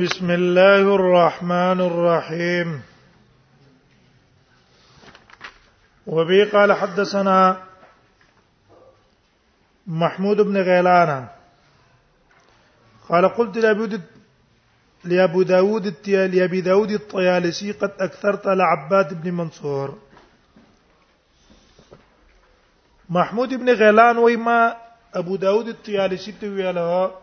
بسم الله الرحمن الرحيم وبي قال حدثنا محمود بن غيلان قال قلت لأبود لأبو داود لأبي داود الطيالسي قد أكثرت لعباد بن منصور محمود بن غيلان ويما أبو داود الطيالسي تويلها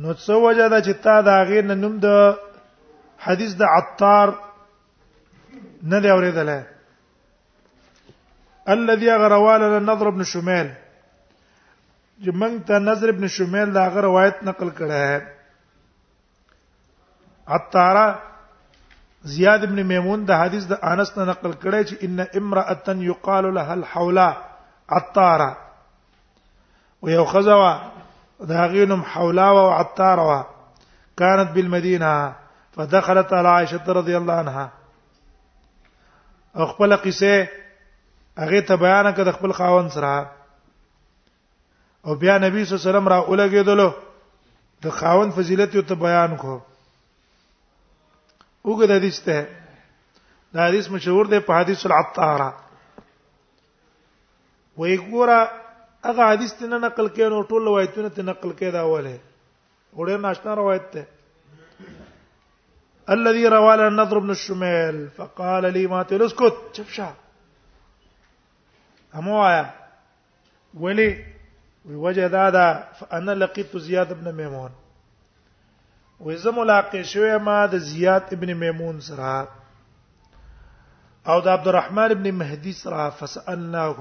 نو څه وجه ده چې تا دا غیر نه نوم د حدیث د عطار نه دی اوریدل الذي غروال النضر بن شمال چې موږ ته نظر ابن شمیل دا غ روایت نقل کړه ہے عطارا زیاد ابن میمون دا حدیث د انس نه نقل کړه چې ان امراه یقال لها الحولا عطارا ويو خزوا دا غینم حولا او عطار وا كانت بالمدينه فدخلت على عائشه رضي الله عنها خپل قصه هغه ته بیان کړ خپل خاون سره او بیا نبی صلی الله علیه وسلم را اولګېدلو د خاون فضیلت یو ته بیان کو وګړه حدیث ته دا حدیث مشهور دی په حدیث العطاره وای ګوره هغه حدیث ته نه نقل کړي نو ټول روایتونه ته نقل کړي دا اوله وړه ناشنا روایت ته الذي روى لنا النضر بن الشمال فقال لي ما تلسكت شوف شا اموايا ولي وجه دا دا فانا لقيت زياد بن ميمون وې زه ملاقات شوې ما د زیاد ابن میمون سره او د عبدالرحمن ابن مهدی سره فسالناه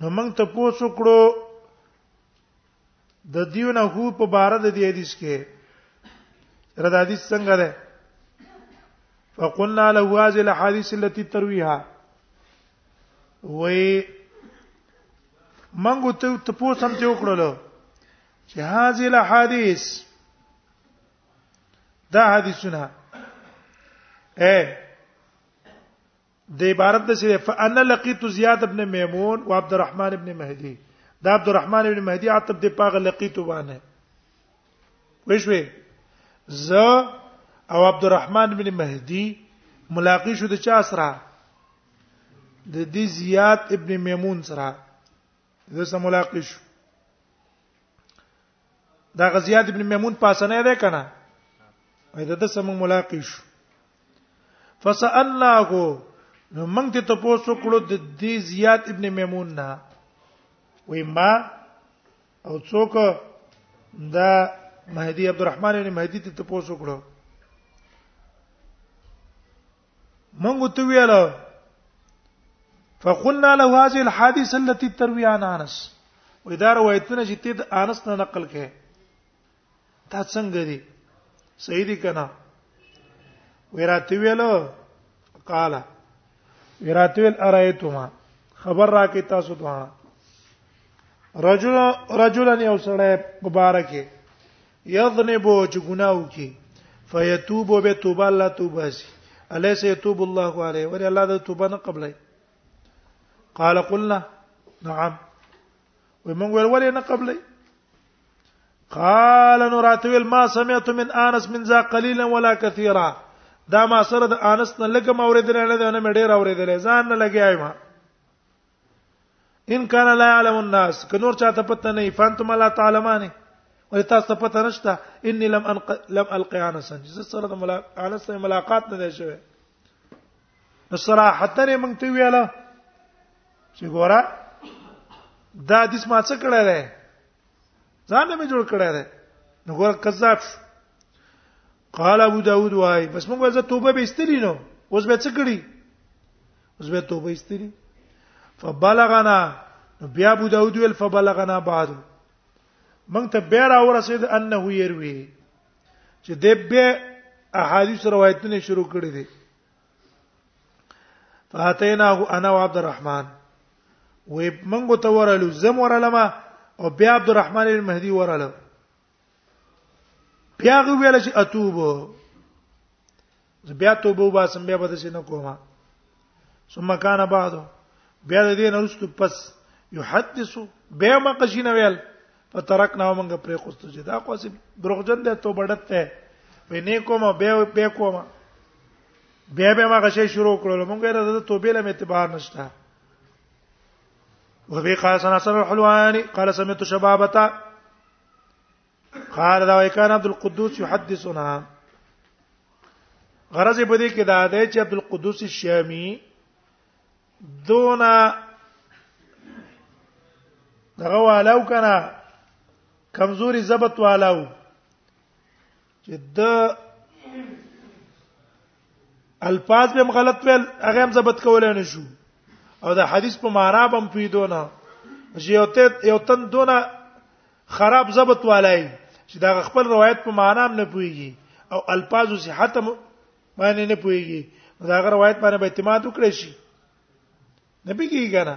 نو موږ ته پوښتنه وکړو د دیونه هو په بار د دې حدیث کې رد حدیث څنګه ده فقلنا له هذه الاحاديث التي ترويها وې منګو ته تاسو هم ته وکړلو چې هاذه الحدیث دا حدیثونه اے د عبارت د سره فان لقيت زياد ابن ميمون او عبد الرحمن ابن مهدي دا عبد الرحمن ابن مهدي عتب د پاغه لقيت وانه وښوي ز او عبد الرحمن ابن مهدي ملاقات شو د چا سره د دې زياد ابن ميمون سره د سره ملاقات شو دا غزيات ابن ميمون پاسنه ده کنه وای دا د سم ملاقات شو فسالناه نو موږ ته تاسو کړو د دې زیات ابن میمون نه وای ما او څوک دا مهدی عبدالرحمن ابن مهدی ته تاسو کړو منګو تو ویل فقلنا له هذه الحادثه التي تروي عن انس وې دا روایتونه چې ته د انس نه نقل کړي دا څنګه دي صحیح دي کنه ویراتی ویلو قال ویراتی ویل ارایتما خبر را کې تاسو دوه رجل رجلن یو سره مبارکه یذنب چې ګناه وکي فیتوب به توبه الله توبه سي الیس یتوب الله علیه ور الله د توبه نه قبلای قال قلنا نعم ومن ور ولې نه قبلای قال نراتويل ما سمعت من انس من ذا قليلا ولا كثيرا دا ما سره د انس نه لګم اوریدل نه ده نه مې ډیر اوریدل ځان نه لګیایم ان کان لا يعلم الناس که نور چاته پته نه فانتم لا تعلمانه ولې تاسو ته پته نشته اني لم أنق... لم القي انس زه سره د ملا... انس سره ملاقات نه دی شوی نو صراحتن موږ ته ویاله چې ګوره دا د اسما څه کړه ده ځان مې جوړ کړه ده نو ګوره کذاب شو قال ابو داود وای بس موږ زه توبه به استلی نو اوس به څه کړی اوس به توبه استلی فبلغنا نو بیا ابو داود ویل فبلغنا بعد موږ ته بیا را ورسید انه يروي چې د به احادیث روایتونه شروع کړي دي فاتیناه انا عبد الرحمن وې موږ ته ورلو زم ورلمه او بیا عبد الرحمن المهدي ورلمه بیا ویل چې اتوب بیا توبه وباسم بیا به څه نه کوم ثم کان بعد بیا دې نه رسټو پس یحدثو بیا ما قشین ویل فترکنا موږ پرې خوستو چې دا خو سي دروغجن دی توبه ډته وې نه کوم بیا بیا کوم بیا به ما غشې شروع کړل مونږه د توبې لم اعتبار نشته وبي قال سنا سر الحلواني قال سمعت شبابتا قال دا كان عبد القدوس يحدثنا غرض په دې کې دا دی چې عبد القدوس الشامي دونا دغه والو کنه کمزوري ضبط والو چې د الفاظ به غلط ویل هغه هم ضبط کولای نه شو او د حدیث په معنا هم پیدونه چې یو ته یو تن دونه خراب ضبط والای چې دا خپل روایت په معنا هم نه پويږي او الفاظ او صحت باندې نه پويږي دا غره روایت باندې به اعتماد وکړي شي نه پیږي کنه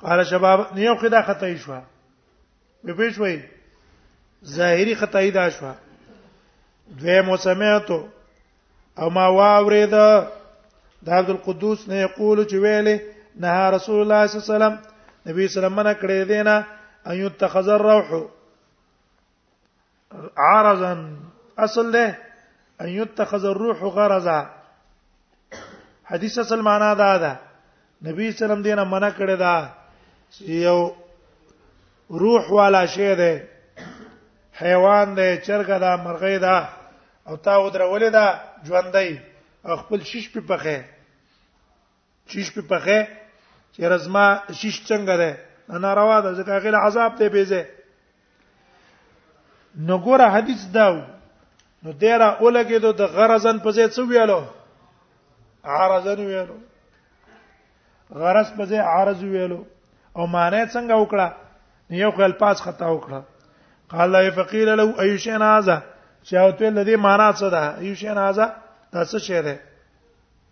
قال شباب نه یو خدا خطای شو به پېښ وای ظاهری خطای دا شو دوی مو سمعتو او ما واورید د عبد القدوس نه یقول چې ویلې نه رسول الله صلی الله علیه وسلم نبی صلی الله علیه وسلم منع کړی دینا ان یتخذ الروح عارضا اصل ده ان يتخذ الروح غرضا حدیث اصل معنا دا ده نبی سلام دینه منع کړی دا یو روح والا شی ده حیوان ده چرګه ده مرغۍ ده او تا ودرولې ده ژوندۍ خپل شیش په پخې شیش په پخه چې رزما شیش څنګه ده انا روا ده ځکه غل عذاب ته پیځه نو ګوره حدیث داو نو دیره اولګه دو د غرزن په ځای څه ویلو عارضن ویلو غرض په ځای عارض ویلو او معنی څنګه وکړه یو خل پاس خطا وکړه قال لا فقيل له اي شيء هذا چاوته لدی معنا څه ده اي شيء هذا دا څه شی ده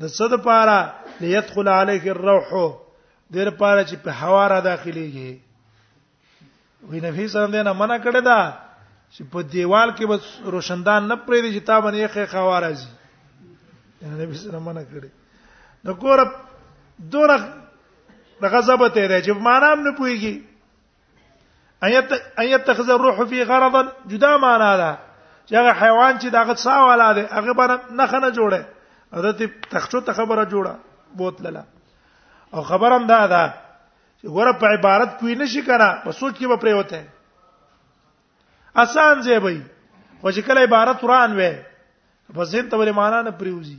د څه د پاره ليدخل عليك الروح د لپاره چې په هوا را داخليږي وی نبی صلی الله علیه وسلم منع کړی دا چې په دیوال کې بس روشندان نه پرې دي چې تا باندې ښه خوا راځي نبی صلی الله علیه وسلم منع کړی نو ګوره دوره د غضب ته دی چې معنا هم نه پويږي ايت ايت تخذ الروح في غرضا جدا معنا ده چې هغه حیوان چې دغه څا والا ده هغه باندې نه خنه جوړه حضرت تخشو ته خبره جوړه بوتلله او خبرم دا ده چې ګوره په عبارت کوی نشي کنه په سوچ کې به پریوته اسان ځای وي خو چې کله عبارت قران وې په ځین ته ولې معنا نه پریوزي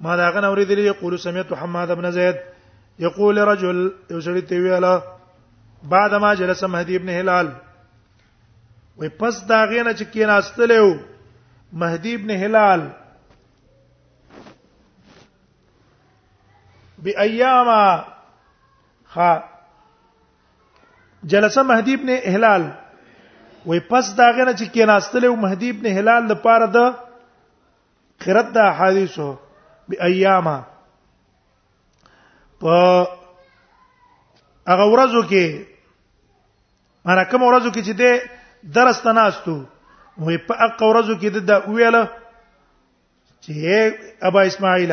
ما دا غن اوریدلی یقول سمعت حماد بن زید یقول رجل یو سړی ته ویلا بعد ما جلس مهدی ابن هلال وې پس دا غینه چې کیناستلو مهدی ابن هلال بأياما خا جلس مهدی ابن هلال وې پس دا غنه چې کیناستلې او مهدی ابن هلال د پاره د قرات د احادیثو بایاما په هغه ورځو کې انا کوم ورځو کې چې ده درس تناستو وې په هغه ورځو کې ده ویله چې ابا اسماعیل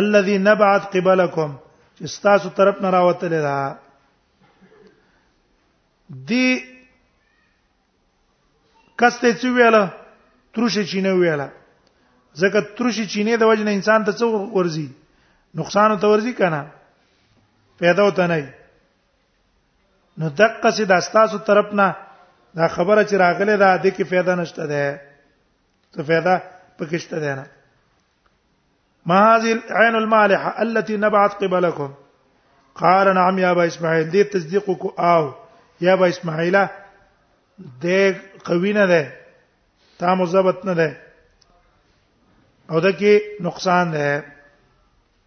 الذي نبعث قبلكم چې تاسو طرف نه راوتل دا دی کسته چې ویاله ترشی چینه ویاله ځکه ترشی چینه د وجنه انسان ته څو ورزي نقصان ته ورزي کنه پیدا وته نه نو دقه سي د استاسو طرف نه دا خبره چې راغله دا د کې پیدا نشته ده ته پیدا پکشته ده نه ما هذه العين المالحة التي نبعت قبلكم قال نعم يا أبا إسماعيل دي تصديقك او آه. يا أبا إسماعيل دي قوينا ده تا مضبط نه ده او ده کې نقصان ده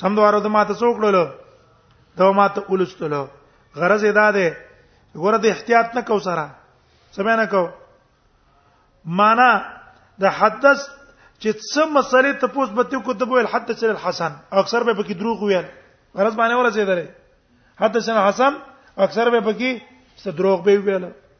سم دواره د ماته څوکړلو دا ماته ولستلو غرض دا ده ګوره د احتیاط نه کو سره سمه نه کو معنا د حدث چې څه مسلې ته پوس به ته کو ته ویل حدث الحسن اکثر به پکې دروغ ویل غرض باندې ورسېدل حدث الحسن اکثر به پکې څه دروغ به ویل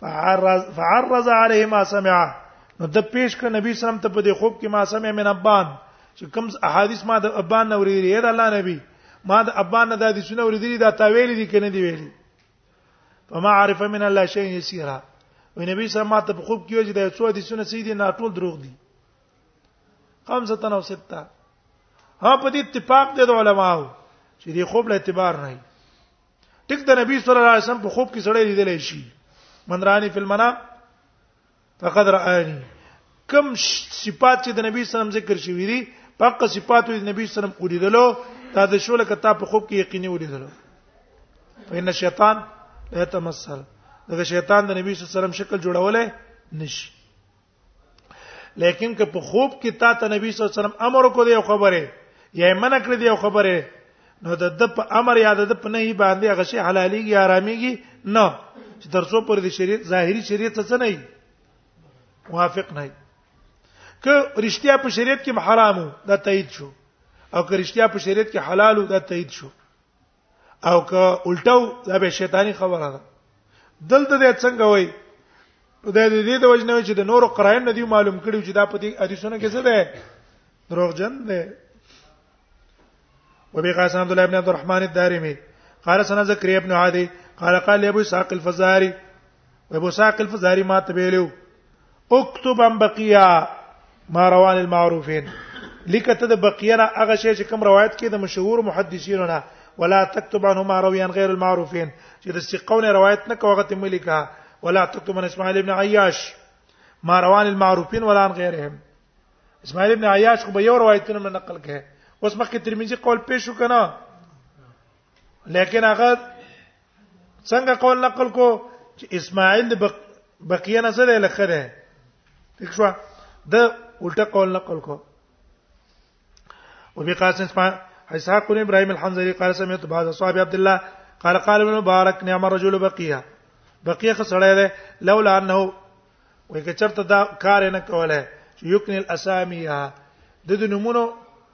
فعرض فعرض عليه ما سمع نو د پیش ک نبی صلی الله ته په دې خوب کې ما سمع من ابان چې کوم احادیث ما د ابان نه ورېری اې د الله نبی ما د ابان نه د حدیثونه ورېری دا تاویل دي کنه دی ویلي فما عرف من الله شيء يسيرا وی نبی صلی الله ته په خوب کې وځي د څو حدیثونه سې دي نه ټول دروغ دي خمسه تنو سته ها په دې اتفاق دي د علماو چې دې خوب له اعتبار نه ټیک د نبی صلی الله علیه وسلم په خوب کې سړی لیدل شي من رانی فی المنام فقد رآنی کم صفات چې د نبی صلی الله علیه وسلم ذکر شوی دي پاک صفات د نبی صلی الله علیه وسلم ولیدلو دا د شول کتاب په خوب کې یقیني ولیدلو فإن شیطان لا تمثل دا شیطان د نبی صلی الله علیه وسلم شکل جوړولای نشي لیکن که په خوب کې تا ته نبی صلی الله علیه وسلم امر کو دی خبره یا منع کړی دی خبره نو د د په امر یا د په نهي باندې هغه شی حلاليږي آراميږي نه چې ترڅو پر د شریعت ظاهري شریعت څه نه وي موافق نه وي که رښتیا په شریعت کې حرامو دا تایید شو او که رښتیا په شریعت کې حلالو دا تایید شو او که الټاو دا به شیطانی خبره ده دلته د څنګه وای نو د دې د وجنه چې د نورو قرائن نه دی معلوم کړي چې دا په دې حدیثونو کې څه ده دروغجن ده وبي قاسم عبد الله بن عبد الرحمن الدارمي قال سنا زكريا بن عادي قال قال لي ابو اسحاق الفزاري ابو ساق الفزاری ما ته ویلو اكتب عن بقيه ما روان المعروفين لیکته د بقیه نه هغه شی چې کوم روایت کې د مشهور محدثینو نه ولا تكتب عنه ما روي عن غير المعروفين چې د ثقونه روایت نه کوغه ته ملکه ولا تكتب عن اسماعيل ابن عياش ما روان المعروفين ولا عن غيرهم اسماعيل ابن عياش خو به یو روایتونه نه نقل کړي اوس مخکې ترمذی قول پیش وکنا لیکن هغه څنګه قول نقل کو چې اسماعیل د بقیه نه سره لخه ده ٹھیک شو د الټه قول نقل کو وبي قاسم اسماعيل اسحاق بن ابراهيم الحنظلي قال سمعت بعض اصحاب عبد الله قال قال ابن مبارك نعم الرجل بقيه بقيه خسړی ده لولا انه وای که چرته دا کار نه کوله چې یکنل اسامیه د دې نمونه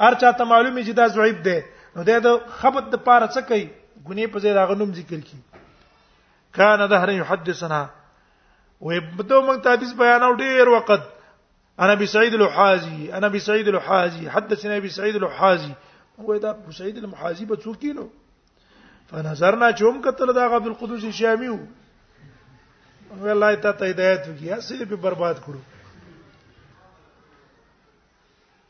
هر چا ته معلومه چې دا ضعیف دی نو د خبرت د پاره څه کوي ګنې په ځای راغ نوم ذکر کی کان دهر یحدثنا وې بده موږ ته حدیث بیانو ډیر وخت انا ابي سعيد الحازي انا ابي سعيد الحازي حدثنا ابي سعيد الحازي هو دا ابو سعيد المحازي به څوک کینو فنظرنا چوم کتل دا عبد القدوس شامي وو والله ته هدایت وکي اصل به برباد کړو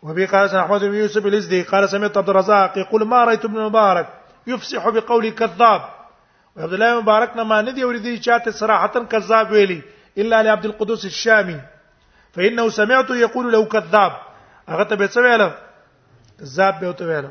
وبه قال سنة أحمد بن يوسف الإزدي قال سمعت عبد الرزاق يقول ما رأيت ابن مبارك يفسح بقول كذاب وعبد الله مبارك ما ندي وريدي چاته صراحة كذاب ویلی إلا لعبد القدوس الشامي فإنه سمعت يقول له كذاب هغه ته له څه ویل ذاب به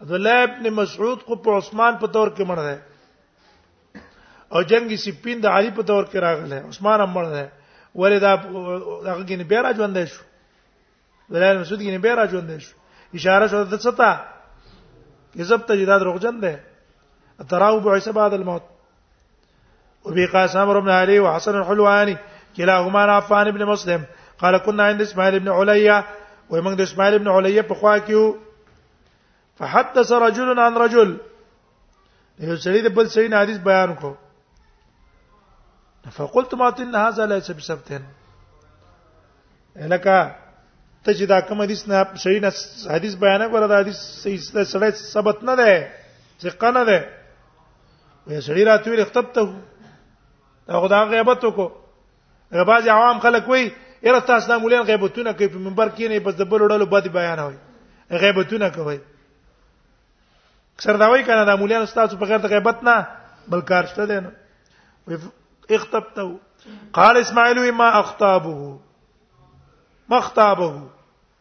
عبد الله ابن مسعود خو په عثمان په تور کې مړ دی او جنگ سپین د علي په تور کې راغله عثمان هم مړ دی ولې دا هغه کې نه بیا را ژوند شو بلال مسعود کې نه بیا را ژوند شو اشاره شو د څه ته یزب ته جداد روغجن ده تراو بعث بعد الموت وبي قاسم عمرو بن علي وحسن الحلواني كلاهما عن عفان بن مسلم قال كنا عند اسماعيل بن عليا ومن اسماعيل بن عليا په خوا کې فحدث رجل عن رجل یو سړي د بل سړي حدیث بیان کو فقلت ما تن هذا ليس بسبتن الکه ته چې دا کوم حدیث نه صحیح نه حدیث بیان کړه دا حدیث صحیح سړی ثبت نه ده ثقه نه ده وې سړی راته ویل اختبته دا خدا غیبت وکړو غباز عوام خلک وای یره تاسو د مولین غیبتونه کوي په منبر کې نه بس د بل وړلو بد بیان وای غیبتونه کوي سرداوی کنه د مولین تاسو په غیر د غیبت نه بل کار شته دی نه اختبته قال اسماعیل ما اختابه ما اختابه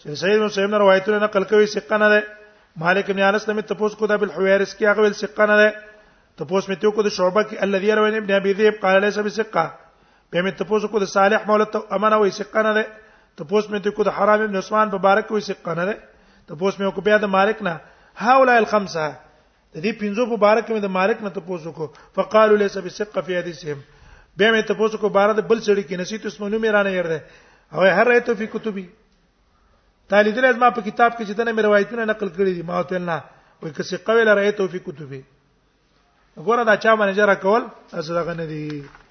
چې سید مسلم روایتونه نقل کوي ثقه نه ده مالک بن انس نمت تپوس کو دا بل حویرس کې هغه ول ثقه نه ده تپوس مې ته کو د شعبہ کې الذي روان ابن ابي ذئب قال ليس بثقه به مې تپوس کو د صالح مولا امانه وې ثقه نه ده تپوس مې ته کو د حرام ابن عثمان مبارک وې ثقه نه ده تپوس مې کو بیا د مالک نه هؤلاء الخمسه د دې پنځو په باره کې مې د مالک نه تاسو کو فقالو ليس بسقه في حديثهم به مې تاسو کو باره د بل سړي کې نسيت اسمه نو مې رانه ير ده او هر رايت فی کتبی تالی دې لازم په کتاب کې چې دنه مې روایتونه نقل کړې دي ما ته نه وې که څه قوی لرایت فی کتبی ګوره دا چا باندې جره کول اصل غنه دي